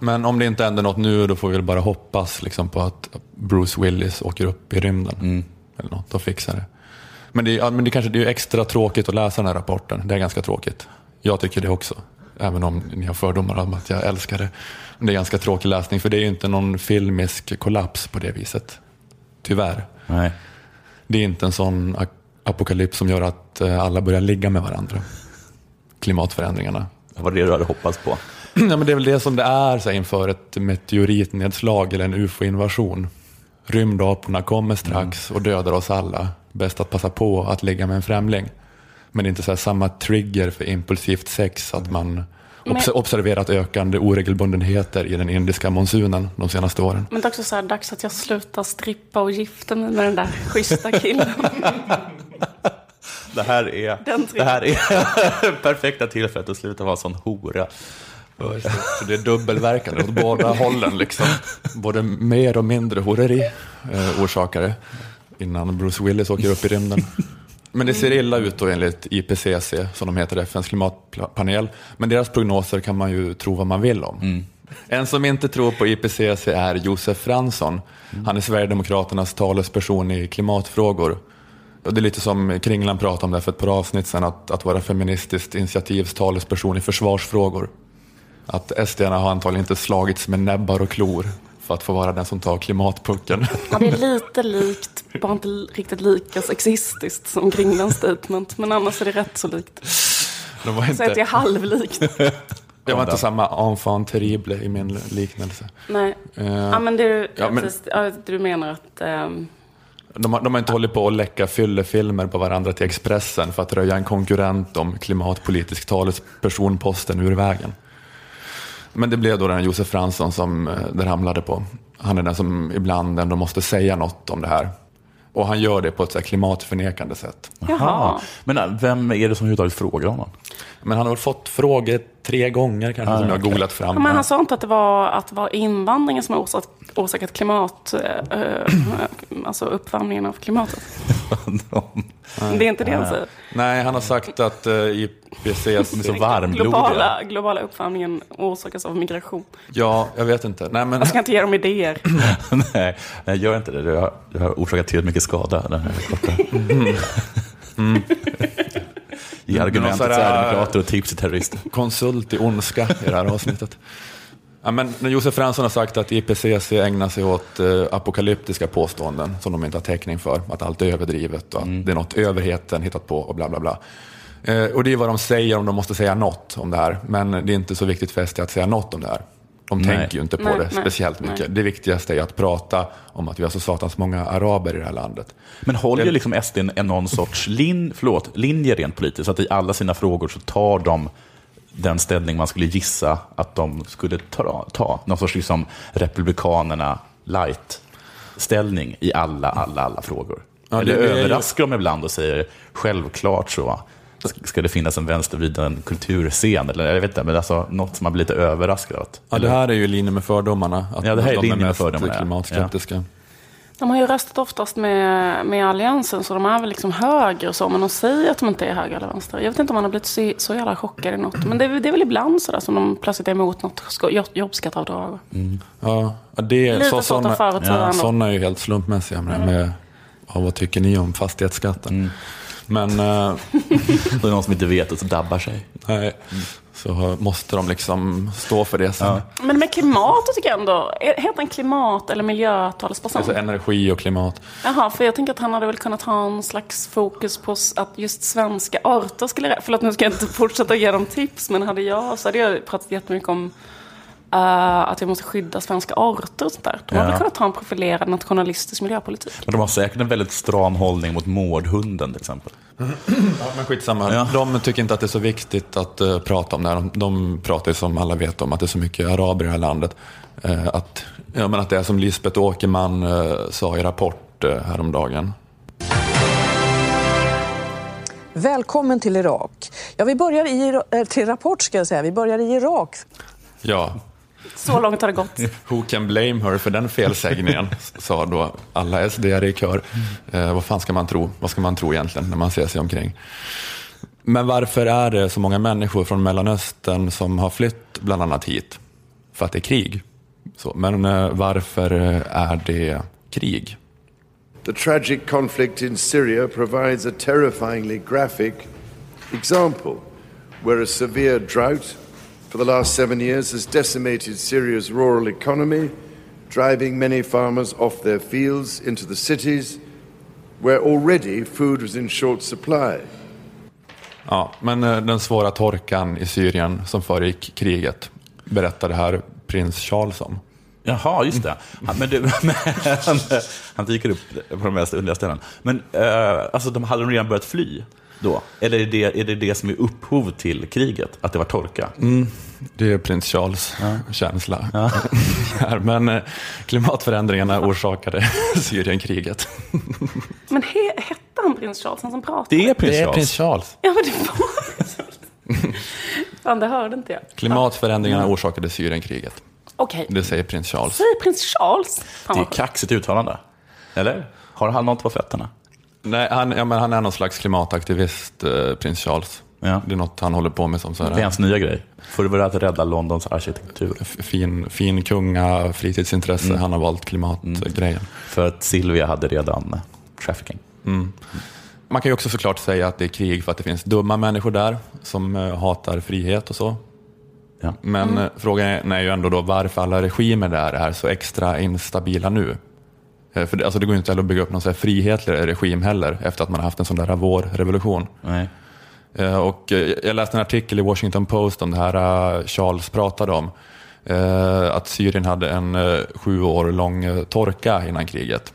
Men om det inte händer något nu, då får vi väl bara hoppas liksom, på att Bruce Willis åker upp i rymden. Eller något, och fixar det. Men det, är, men det kanske det är extra tråkigt att läsa den här rapporten. Det är ganska tråkigt. Jag tycker det också. Även om ni har fördomar om att jag älskar det. Men det är ganska tråkig läsning, för det är ju inte någon filmisk kollaps på det viset. Tyvärr. Nej. Det är inte en sån apokalyps som gör att eh, alla börjar ligga med varandra. Klimatförändringarna. Det var det du hade hoppats på. <clears throat> Ja, men det är väl det som det är så här, inför ett meteoritnedslag eller en ufo-invasion. Rymdaporna kommer strax och dödar oss alla. Bäst att passa på att ligga med en främling. Men det är inte så här samma trigger för impulsivt sex att man obs- observerat ökande oregelbundenheter i den indiska monsunen de senaste åren. Men det är också så här dags att jag slutar strippa och gifta mig med den där schyssta killen. <laughs> Det här är, det här är <laughs> perfekta tillfället att sluta vara sån hora. Så det är dubbelverkande åt båda hållen. Liksom. Både mer och mindre horeri eh, orsakar det innan Bruce Willis åker upp i rymden. <laughs> Men det ser illa ut då enligt IPCC, som de heter, FNs klimatpanel. Men deras prognoser kan man ju tro vad man vill om. En som inte tror på IPCC är Josef Fransson. Han är Sverigedemokraternas talesperson i klimatfrågor. Och det är lite som Kringlan pratade om det för ett par avsnitt sedan, att, att vara feministiskt initiativs talesperson i försvarsfrågor. Att SD har antagligen inte slagits med näbbar och klor för att få vara den som tar klimatpucken. Ja, det är lite likt, bara inte riktigt lika sexistiskt som Kringlands statement. Men annars är det rätt så likt. De var Så att det är inte, halvlikt. <laughs> det var inte samma enfant terrible i min liknelse. Nej. Eh, Ja, men du, ja, men- precis, ja, du menar att... ehm, De har, de har inte hållit på att läcka fyllefilmer på varandra till Expressen för att röja en konkurrent om klimatpolitisk talespersonposten ur vägen. Men det blev då den Josef Fransson som eh, det ramlade på. Han är den som ibland ändå måste säga något om det här. Och han gör det på ett så här klimatförnekande sätt. Jaha. Men äh, vem är det som överhuvudtaget frågar honom? Men han har fått frågetecken tre gånger kanske som jag har googlat fram. Ja, men han sa inte att det var, att det var invandringen som har orsakat, orsakat klimat, eh, eh, alltså uppvärmningen av klimatet. <laughs> Det är inte det han säger. Nej, han har sagt att uh, IPCC... Är så <laughs> varmblodiga. Globala, globala uppvärmningen orsakas av migration. Ja, jag vet inte. Nej, men... Jag ska inte ge dem idéer. <laughs> nej, nej, gör inte det. Du har, du har orsakat tillräckligt mycket skada. Den här korta. Mm. Ge argument till Någon sån här- Sverigedemokrater och tips till terrorister. konsult i ondska i det här avsnittet. Ja, men när Josef Fransson har sagt att IPCC ägnar sig åt eh, apokalyptiska påståenden som de inte har täckning för, att allt är överdrivet och att det är något överheten hittat på och bla bla bla. Eh, och det är vad de säger om de måste säga något om det här, men det är inte så viktigt för SD att säga något om det här. De Nej. tänker ju inte på Nej, det nej, speciellt mycket. nej. Det viktigaste är att prata om att vi har så satans många araber i det här landet. Men håller Det- liksom SD en, en någon sorts lin, förlåt, linje rent politiskt? Så att i alla sina frågor så tar de den ställning man skulle gissa att de skulle ta. ta. Någon sorts liksom republikanerna light-ställning i alla, alla, alla frågor. Ja, Eller överraskar de ibland och säger självklart så ska det finnas en vänstervriden kulturscen. Eller jag vet inte, men alltså något som man blir lite överraskad av. Ja, det här är ju i linje med fördomarna. Att Ja, det här är de linje med fördomarna, ja. De har ju röstat oftast med, med Alliansen, så de är väl liksom höger och så, men de säger att de inte är höger eller vänster. Jag vet inte om man har blivit så, så jävla chockad i något, men det, är- det är väl ibland sådär som de plötsligt är emot något jobbskatteavdrag. Ja, ja, det är, så, förutsäga ja, sådana är ju helt slumpmässiga. Med, med, ja, vad tycker ni om fastighetsskatten? Men eh, <laughs> Det är någon som inte vet och så dabbar sig. Nej, så måste de liksom stå för det sen. Men med klimatet tycker jag ändå, heter han klimat eller miljötalesperson? Alltså energi och klimat. Jaha, för jag tänker att han hade väl kunnat ha en slags fokus på att just svenska arter skulle... Förlåt, nu ska jag inte fortsätta ge dem tips, men hade jag så hade jag pratat jättemycket om eh, att vi måste skydda svenska arter och sånt där. De hade Ja. kunnat ha en profilerad nationalistisk miljöpolitik. Men de har säkert en väldigt stram hållning mot mårdhunden till exempel. Ja, men skitsamma. Ja. De tycker inte att det är så viktigt att eh, prata om det här. De, de pratar ju som alla vet om att det är så mycket araber i det här landet. Eh, att, ja, men att det är som Lisbeth Åkerman sa i Rapport eh, häromdagen. Välkommen till Irak. Ja, vi börjar i, till Rapport ska jag säga. Vi börjar i Irak. Ja, Så långt har det gått. <laughs> Who can blame her för den felsägningen? <laughs> sa då alla sd i kör. Eh, vad fan ska man tro? Vad ska man tro egentligen när man ser sig omkring? Men varför är det så många människor från Mellanöstern som har flytt bland annat hit? För att det är krig. Så, men eh, varför eh, är det krig? The tragic conflict in Syria provides a terrifyingly graphic example where a severe drought for the last seven years has decimated Syria's rural economy, driving many farmers off their fields into the cities where already food was in short supply. Ja, men eh, den svåra torkan i Syrien som föregick kriget berättade här prins Charles om. Jaha, just det. Han, men du, <laughs> men, han dyker upp på de mest underliga ställen. Men eh, alltså, de hade de redan börjat fly då? Eller är det, är det det som är upphov till kriget? Att det var torka? Det är prins Charles känsla. Här, <laughs> Men eh, klimatförändringarna orsakade <laughs> Syrienkriget. <laughs> Men he, hette han prins Charles, han som pratade? Det är prins Det är Charles. prins Charles. Ja, men det var prins Charles. Fan, det hörde inte jag. Klimatförändringarna orsakade Syrienkriget. Okej, Det säger prins Charles. säger prins Charles. Fan, Det är kaxigt uttalande. Eller? Har han något på fötterna? Nej, han, ja, men han är någon slags klimataktivist, eh, prins Charles. Ja. Det är något han håller på med som så Det är hans nya grej. För det var att rädda Londons arkitektur. fin, fin kunga, fritidsintresse. Han har valt klimatgrejen. För att Silvia hade redan eh, trafficking. Man kan ju också såklart säga att det är krig för att det finns dumma människor där som eh, hatar frihet och så. Ja. Men eh, frågan är, är ju ändå då varför alla regimer där är så extra instabila nu. Eh, För det, alltså det går ju inte heller att bygga upp någon så här frihetlig regim heller efter att man har haft en sån där vårrevolution. Nej. Eh, Och eh, jag läste en artikel i Washington Post om det här Charles pratade om. Att Syrien hade en sju år lång torka innan kriget.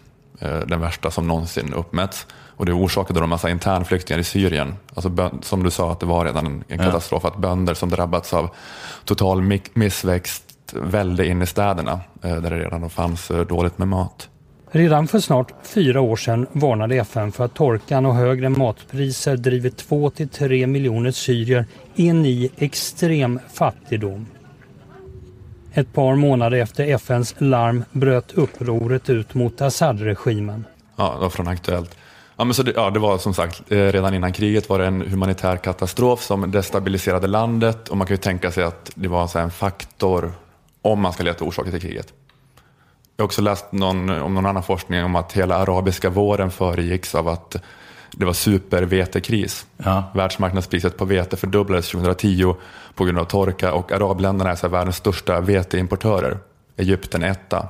Den värsta som någonsin uppmätts. Och det orsakade då en massa internflyktingar i Syrien. Alltså som du sa att det var redan en, en katastrof. Att bönder som drabbats av total mi- missväxt välde in i städerna. Där det redan fanns dåligt med mat. Redan för snart fyra år sedan varnade FN för att torkan och högre matpriser drivit 2-3 miljoner syrier in i extrem fattigdom. Ett par månader efter FNs larm bröt upproret ut mot Assad-regimen. Ja, det var från Aktuellt. Ja, men så det, ja, det var som sagt, eh, redan innan kriget var det en humanitär katastrof som destabiliserade landet och man kan ju tänka sig att det var en faktor om man ska leta orsaker till kriget. Jag har också läst någon, om någon annan forskning om att hela arabiska våren föregicks av att det var supervetekris. Ja. Världsmarknadspriset på vete fördubblades 2010 på grund av torka och arabländerna är så världens största veteimportörer. Egypten etta.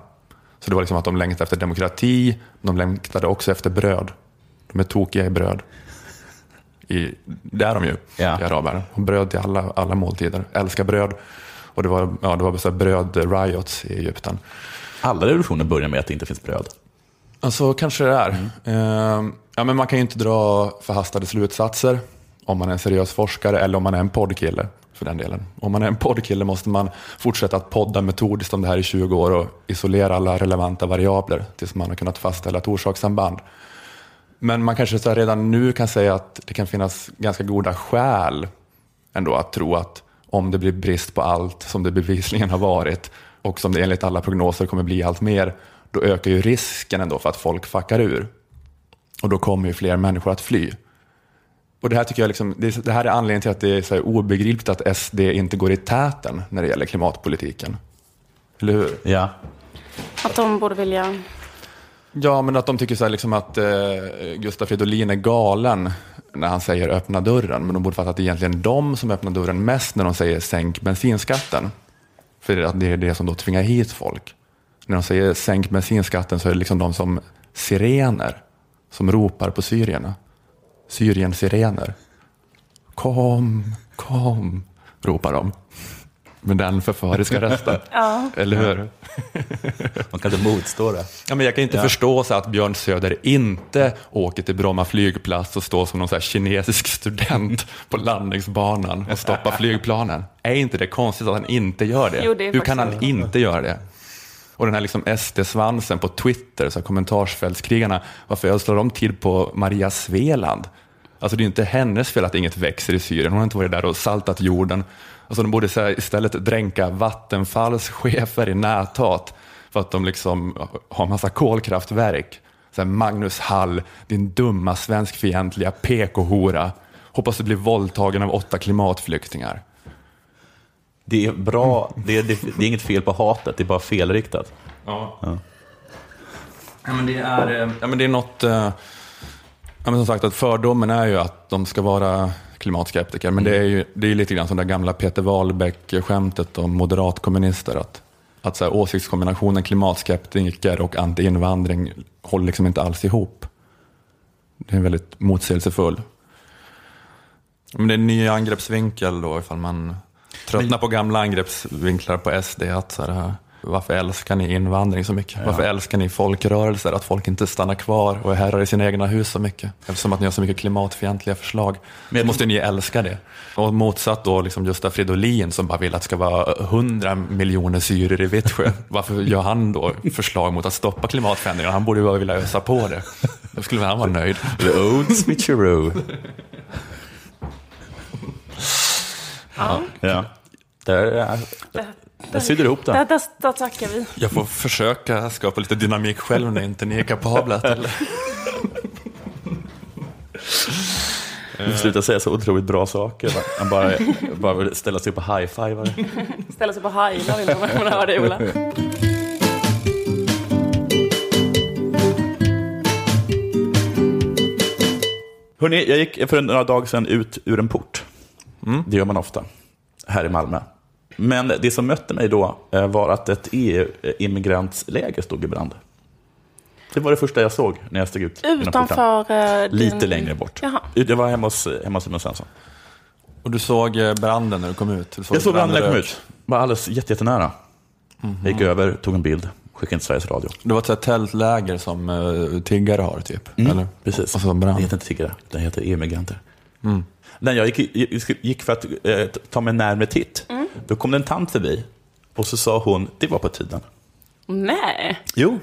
Så det var liksom att de längtade efter demokrati, de längtade också efter bröd. De är tokiga i bröd. I, det är de ju, Ja. i araber. Och bröd till alla, alla måltider. Älskar bröd. Och det var, ja, det var så bröd-riots i Egypten. Alla revolutioner börjar med att det inte finns bröd. Ja, så kanske det är. Eh, ja, men man kan ju inte dra förhastade slutsatser om man är en seriös forskare eller om man är en poddkille för den delen. Om man är en poddkille måste man fortsätta att podda metodiskt om det här i 20 år och isolera alla relevanta variabler tills man har kunnat fastställa ett orsakssamband. Men man kanske så redan nu kan säga att det kan finnas ganska goda skäl ändå att tro att om det blir brist på allt som det bevisligen har varit och som det enligt alla prognoser kommer bli allt mer, då ökar ju risken ändå för att folk fuckar ur. Och då kommer ju fler människor att fly. Och det här tycker jag liksom, det, är- det här är anledningen till att det är så här obegripligt att SD inte går i täten när det gäller klimatpolitiken. Eller hur? Ja. Att de borde vilja... Ja, men att de tycker så här liksom att eh, Gustaf Fridolin är galen när han säger öppna dörren. Men de borde fatta att det är egentligen de som öppnar dörren mest när de säger sänk bensinskatten. För att det är det som då tvingar hit folk. När de säger sänk bensinskatten så är det liksom de som sirener som ropar på syrierna. Syrien-sirener. Kom, kom, ropar de. Med den förföriska <laughs> rösten. Ja. Eller hur? <laughs> Man kan inte motstå det. Ja, men jag kan inte Ja. förstå så att Björn Söder inte åker till Bromma flygplats och står som någon så här kinesisk student <laughs> på landningsbanan och stoppar flygplanen. Är inte det konstigt att han inte gör det? Jo, det är Hur kan han inte göra det? Och den här liksom SD-svansen på Twitter, så här kommentarsfältskrigarna, varför ödslar de tid på Maria Sveland? Alltså det är inte hennes fel att inget växer i Syrien, hon har inte varit där och saltat jorden. Alltså de borde istället dränka Vattenfalls chefer i näthat för att de liksom har massa kolkraftverk. Så här, Magnus Hall, din dumma svenskfientliga PK-hora. Hoppas du blir våldtagen av åtta klimatflyktingar. Det är bra, det är, det, är inget fel på hatet, det är bara felriktat. Ja. Ja. Ja, men det är, eh, ja, men det är något... Ja, men som sagt, att fördomen är ju att de ska vara klimatskeptiker. Men det är ju det är lite grann som det gamla Peter Wahlbeck-skämtet om moderatkommunister. Att, att så här, åsiktskombinationen klimatskeptiker och anti-invandring håller liksom inte alls ihop. Det är väldigt motsägelsefull. Men det är en ny angreppsvinkel då ifall man tröttnar på gamla angreppsvinklar på SD. Att så här, varför älskar ni invandring så mycket? Varför älskar ni folkrörelser? Att folk inte stannar kvar och är herrar i sina egna hus så mycket. Eftersom att ni har så mycket klimatfientliga förslag. Men jag- så måste ni älska det. Och motsatt då liksom Gustaf Fridolin som bara vill att det ska vara 100 miljoner syrer i Vittsjö. <laughs> Varför gör han då förslag mot att stoppa klimatförändringarna? Han borde ju bara vilja ösa på det. Då skulle väl han vara nöjd. The old switcheroo. Ja. Ja. Där, där, där du ihop Där, det. där, där tackar vi. Jag får försöka skapa lite dynamik själv när inte ni är kapabla till. <laughs> Du får sluta säga så otroligt bra saker. Man bara, bara vill ställa sig upp och high-fiva det. Ställa sig på hajlar vill man man hör det, Ola. Hörrni, jag gick för några dagar sedan ut ur en port. Det gör man ofta här i Malmö. Men det som mötte mig då eh, var att ett EU-immigrantsläger stod i brand. Det var det första jag såg när jag steg ut. Utanför... eh, Lite din- längre bort. Jaha. Jag var hemma hos, hemma hos Simon Svensson. Och du såg eh, branden när du kom ut? Du Jag såg branden när jag kom ut. Var alldeles jätte, jättenära. Jag gick över, tog en bild, skickade in till Sveriges Radio. Det var ett tältläger som tiggare har typ? Mm, Eller? Precis. Och så Det brann. heter inte tiggare, det heter EU-migranter. Mm. När jag gick, gick- för att eh, ta mig en närmare titt, då kom det en tant förbi och så sa hon, det var på tiden. Nej. Jo,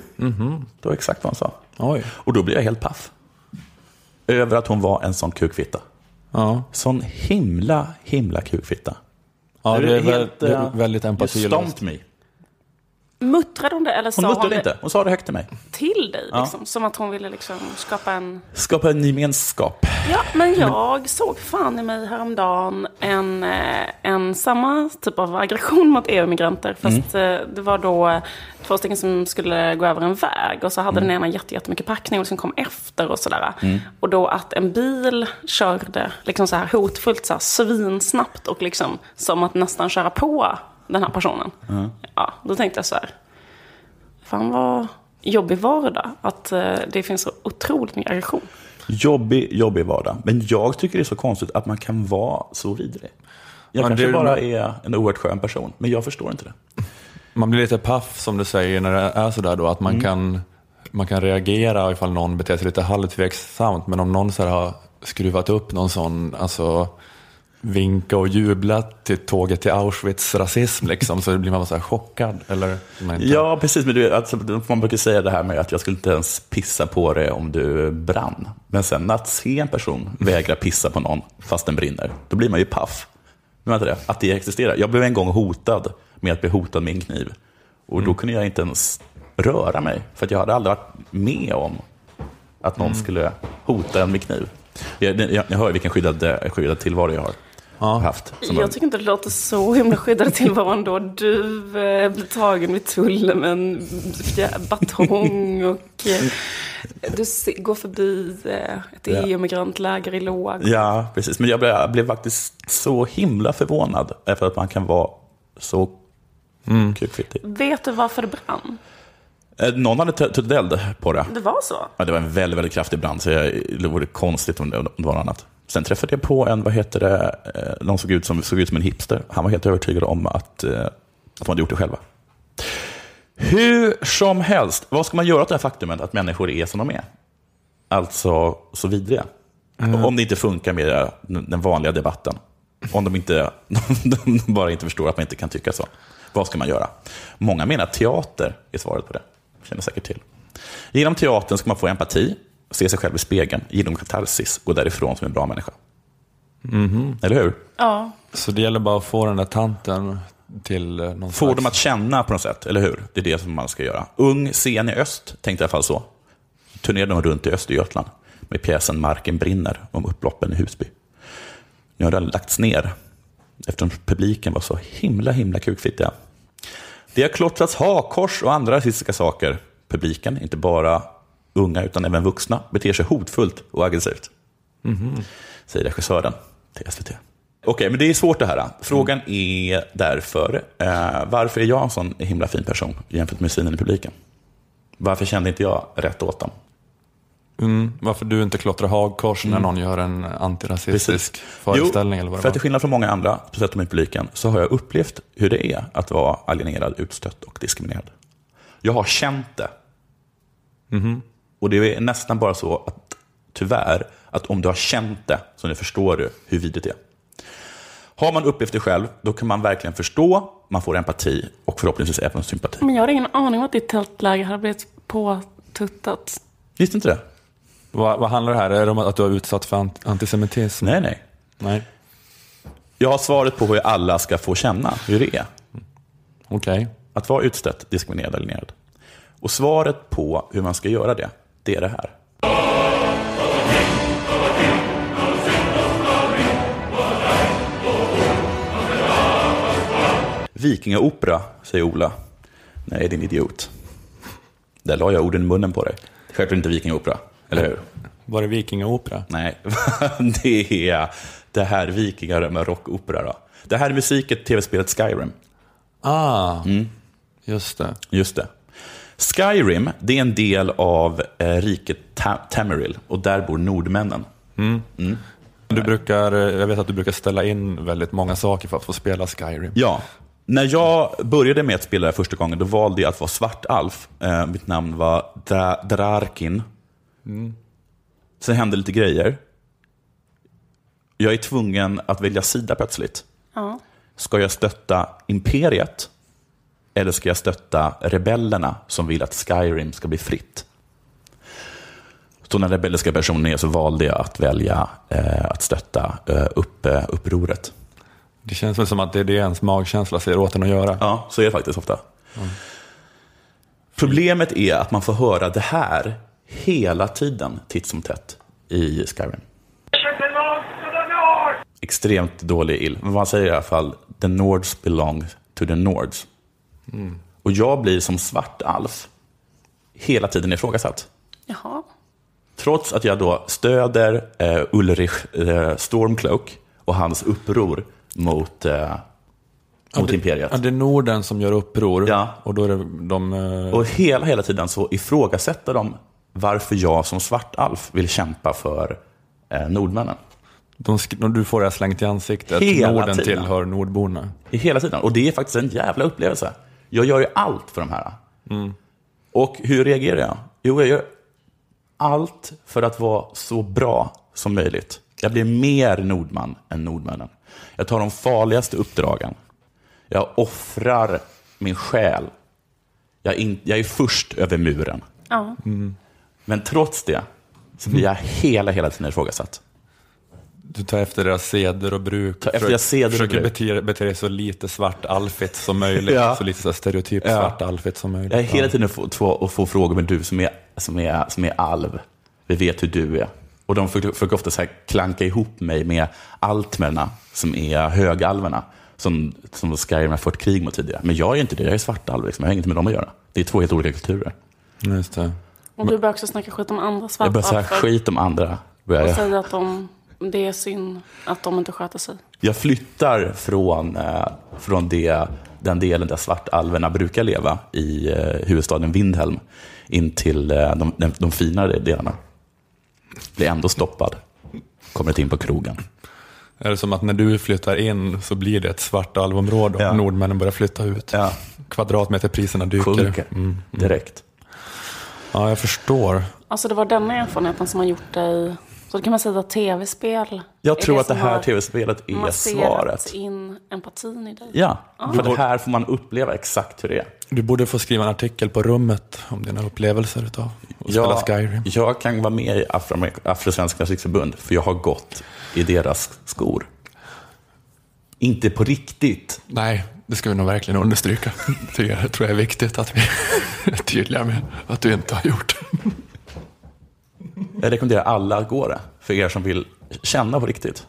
det var exakt vad han sa. Oj. Och då blev jag helt paff. Över att hon var en sån kukfitta. Ja, Sån himla, himla kukfitta. ja det är, helt, det är eh, väldigt You empatilöst. stomped me. Muttrade hon det eller sa Hon hon, muttrade det inte, hon sa det högt till mig. till dig? Liksom, Som att hon ville liksom skapa en... Skapa en gemenskap. Ja, men jag såg fan i mig häromdagen en, eh, en samma typ av aggression mot EU-migranter. Fast eh, det var då eh, två stycken som skulle gå över en väg. Och så hade den ena jätte, jättemycket packning och som kom efter och sådär. Och då att en bil körde liksom så här hotfullt, så här, svinsnabbt och liksom som att nästan köra på den här personen. Ja, då tänkte jag så här. Fan vad jobbig vardag. Att eh, det finns så otroligt mycket aggression. Jobbig, jobbig vardag. Men jag tycker det är så konstigt att man kan vara så vidrig. Jag Ja, kanske det- bara är en oerhört skön person, men jag förstår inte det. Man blir lite paff som du säger när det är sådär då, att man, Mm. kan, man kan reagera ifall någon beter sig lite halvtveksamt, men om någon så här har skruvat upp någon sån, alltså vinka och jubla till tåget till Auschwitz-rasism liksom, så blir man så här chockad. Eller, inte. Ja, precis. Men du, alltså, man brukar säga det här med att jag skulle inte ens pissa på det om du brann. Men sen att se en person vägra pissa på någon fast den brinner, då blir man ju paff. Men vänta det, att det existerar. Jag blev en gång hotad med att bli hotad med en kniv. Och då kunde jag inte ens röra mig, för att jag hade aldrig varit med om att någon skulle hota en med kniv. Jag, jag, jag hör vilken skyddad, eh, skyddad tillvaro jag har haft. Som Jag tycker inte det låter så himla skyddad då. Du eh, blir tagen vid tullen med en batong och eh, du se, går förbi eh, ett Ja. EU-migrantläger i låg. Ja, precis. Men jag blev, jag blev faktiskt så himla förvånad över att man kan vara så Mm. kukfittig. Vet du varför det brann? Eh, Någon hade t- tänt eld på det. Det var så? Ja, det var en väldigt, väldigt kraftig brand, så jag, det vore konstigt om det, om det var något annat. Sen träffade jag på en, vad heter det, eh, någon såg ut som, såg ut som en hipster. Han var helt övertygad om att, eh, att de hade gjort det själva. Hur som helst, vad ska man göra åt det här faktumet att människor är som de är? Alltså så vidriga. Om det inte funkar med den vanliga debatten. Om de, inte, <laughs> de bara inte förstår att man inte kan tycka så. Vad ska man göra? Många menar att teater är svaret på det. Känner säkert till. Genom teatern ska man få empati, se sig själv i spegeln, genom katarsis, gå därifrån som en bra människa. Eller hur? Ja. Så det gäller bara att få den där tanten till eh, någon Få slags... dem att känna på något sätt, eller hur? Det är det som man ska göra. Ung scen i öst, tänkte jag i alla fall så. Turnerade de runt i Östergötland med pjäsen Marken brinner om upploppen i Husby. Nu har den lagts ner eftersom publiken var så himla, himla kukfittiga. Det har klottrats hakkors och andra rasistiska saker. Publiken, inte bara unga utan även vuxna, beter sig hotfullt och aggressivt. Säger regissören till SVT. Okej, men det är svårt det här. Frågan är därför, eh, varför är jag en sån himla fin person jämfört med synen i publiken? Varför kände inte jag rätt åt dem? Mm, varför du inte klottrar hagkors när någon gör en antirasistisk föreställning eller vad det för att till skillnad från många andra, speciellt i publiken, så har jag upplevt hur det är att vara alienerad, utstött och diskriminerad. Jag har känt det. Mhm. Och det är nästan bara så att, tyvärr, att om du har känt det, så nu förstår du hur vidrigt det är. Har man upplevt det själv, då kan man verkligen förstå, man får empati och förhoppningsvis även sympati. Men jag hade ingen aning om att ditt tältläger hade blivit påtuttat. Visste inte det? Vad, vad handlar det här Är det om att du har utsatts för ant- antisemitism? Nej, nej. Nej. Jag har svaret på hur alla ska få känna hur det är. Okej. Att vara utstött, diskriminerad, alienerad. Och svaret på hur man ska göra det, det är det här. Vikingaopera, säger Ola. Nej, din idiot. Där la jag orden i munnen på dig. Självklart inte vikingaopera, eller hur? Var det vikingaopera? Nej, <laughs> det är det här vikingar med rockopera. Då. Det här är musiken till tv-spelet Skyrim. Ah, Mm. just det. Just det. Skyrim, det är en del av eh, riket Ta- Tamriel och där bor nordmännen. Du brukar, eh, jag vet att du brukar ställa in väldigt många saker för att få spela Skyrim. Ja, när jag började med att spela det första gången, då valde jag att vara svartalf. Eh, mitt namn var Dra- Drarkin. Sen hände lite grejer. Jag är tvungen att välja sida plötsligt. Ja. Ska jag stötta imperiet? Eller ska jag stötta rebellerna som vill att Skyrim ska bli fritt? Så när rebelliska personer är så valde jag att välja eh, att stötta eh, upp, eh, upproret. Det känns väl som att det är det ens magkänsla säger åt en att göra. Ja, så är det faktiskt ofta. Problemet är att man får höra det här hela tiden, titt som tätt, i Skyrim. Extremt dålig ill. Men man säger i alla fall, the Nords belong to the Nords. Och jag blir som svart alf hela tiden ifrågasatt. Jaha. Trots att jag då stöder eh, Ulrich eh, Stormcloak och hans uppror mot, eh, mot det, imperiet. Ja, det är Norden som gör uppror. Ja. Och då är det de... eh, Och hela, hela tiden så ifrågasätter de varför jag som svart alf vill kämpa för eh, nordmännen. de du får det här slängt i ansiktet. Hela Norden tiden. tillhör nordborna. I hela tiden. Och det är faktiskt en jävla upplevelse. Jag gör ju allt för de här. Och hur reagerar jag? Jo, jag gör allt för att vara så bra som möjligt. Jag blir mer nordman än nordmännen. Jag tar de farligaste uppdragen. Jag offrar min själ. Jag är, in, jag är först över muren. Ja. Men trots det så blir jag hela, hela tiden ifrågasatt. Du tar efter deras seder och bruk. Efter deras seder och försöker bruk. bete, bete dig så lite svart alfigt som möjligt. <laughs> Ja. Så lite så här stereotypt Ja. svart alfigt som möjligt. Jag är hela tiden få, få, att få frågor med du som är, som, är, som är alv. Vi vet hur du är. Och de försöker ofta så här klanka ihop mig med altmerna som är högalverna. Som, som Skyrim har fört krig mot tidigare. Men jag är inte det, jag är svartalv. Liksom. Jag har inget med dem att göra. Det är två helt olika kulturer. Just det. Och du börjar också snacka skit om andra Jag börjar säga skit om andra. Börjar och säga att de, det är synd att de inte sköter sig. Jag flyttar från, eh, från det, den delen där svartalverna brukar leva i eh, huvudstaden Vindhelm in till eh, de, de, de finare delarna. Blir ändå stoppad. Kommer inte in på krogen. Är det som att när du flyttar in så blir det ett svart alvområde och Ja. nordmännen börjar flytta ut? Ja. Kvadratmeterpriserna dyker. Sjunker Mm. direkt. Ja, jag förstår. Alltså det var den erfarenheten som har gjort dig... Så då kan man säga att tv-spel Jag tror att det här tv-spelet är svaret. in empatin i dig. Ja, för det här får man uppleva exakt hur det är. Du borde få skriva en artikel på rummet om dina upplevelser utav att spela Skyrim. jag kan vara med i Afro- Afrosvenskarnas riksförbund, för jag har gått i deras skor. Inte på riktigt. Nej, det ska vi nog verkligen understryka. <laughs> Det tror jag är viktigt att vi är tydliga med att du inte har gjort. Jag rekommenderar alla att gå det, för er som vill känna på riktigt.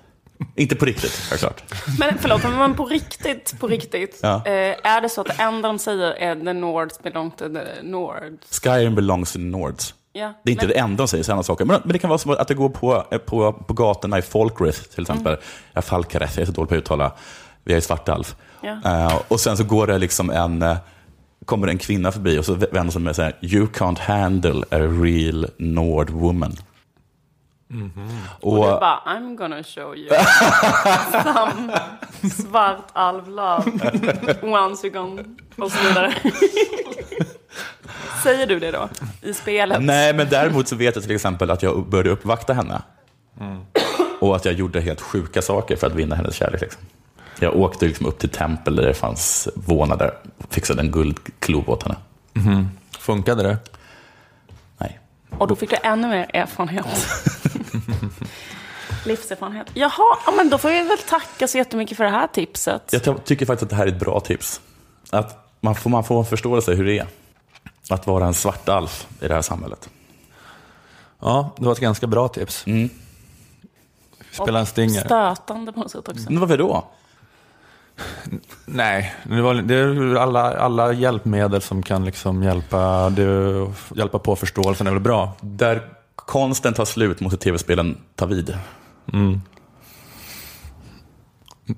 Inte på riktigt, självklart. Men förlåt, men på riktigt, på riktigt. Ja. Eh, är det så att det enda de säger är the Nords belong to the Nords? Skyrim belongs to the Nords. Ja, Det är inte men- det enda de säger, sådana saker. Men, men det kan vara som att det går på, på, på gatorna i Folkrith till exempel. Ja, Falkareth, jag är så dålig på att uttala. Vi är i Svartalf. Ja. Eh, och sen så går det liksom en, eh, kommer en kvinna förbi och så vänder sig med så här, You can't handle a real Nord woman. Och Och, du bara, I'm gonna show you <laughs> some svart alv love once you gone och så vidare. <laughs> Säger du det då i spelet? nej, men däremot så vet jag till exempel att jag började uppvakta henne. Och att jag gjorde helt sjuka saker för att vinna hennes kärlek. Liksom. Jag åkte liksom upp till tempel där det fanns vånader och fixade en guldklo åt henne. Funkade det? Nej. Och då fick du ännu mer erfarenhet. <laughs> Livserfarenhet. Jaha, ja, men då får vi väl tacka så jättemycket för det här tipset. Jag ty- tycker faktiskt att det här är ett bra tips. Att man får, man får en förståelse hur det är att vara en svart alf i det här samhället. Ja, det var ett ganska bra tips. Mm. Spela en stinger. Stötande på något sätt också. Men varför då? Nej, det, var, det är alla, alla hjälpmedel som kan liksom hjälpa, det, hjälpa på förståelsen är väl bra. Där konsten tar slut måste tv-spelen ta vid.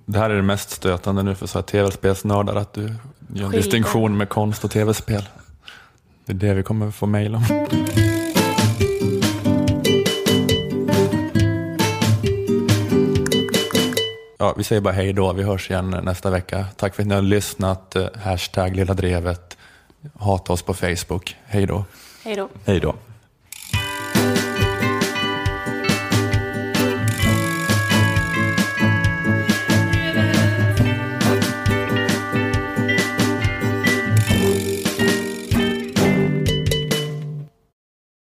Det här är det mest stötande nu för så här tv-spelsnördar, att du gör en distinktion med konst och tv-spel. Det är det vi kommer få mejl om. Ja, vi säger bara hej då. Vi hörs igen nästa vecka. Tack för att ni har lyssnat. Eh, Hashtag Lilla Drevet. Hata oss på Facebook. Hej då. Hej då. Hej då.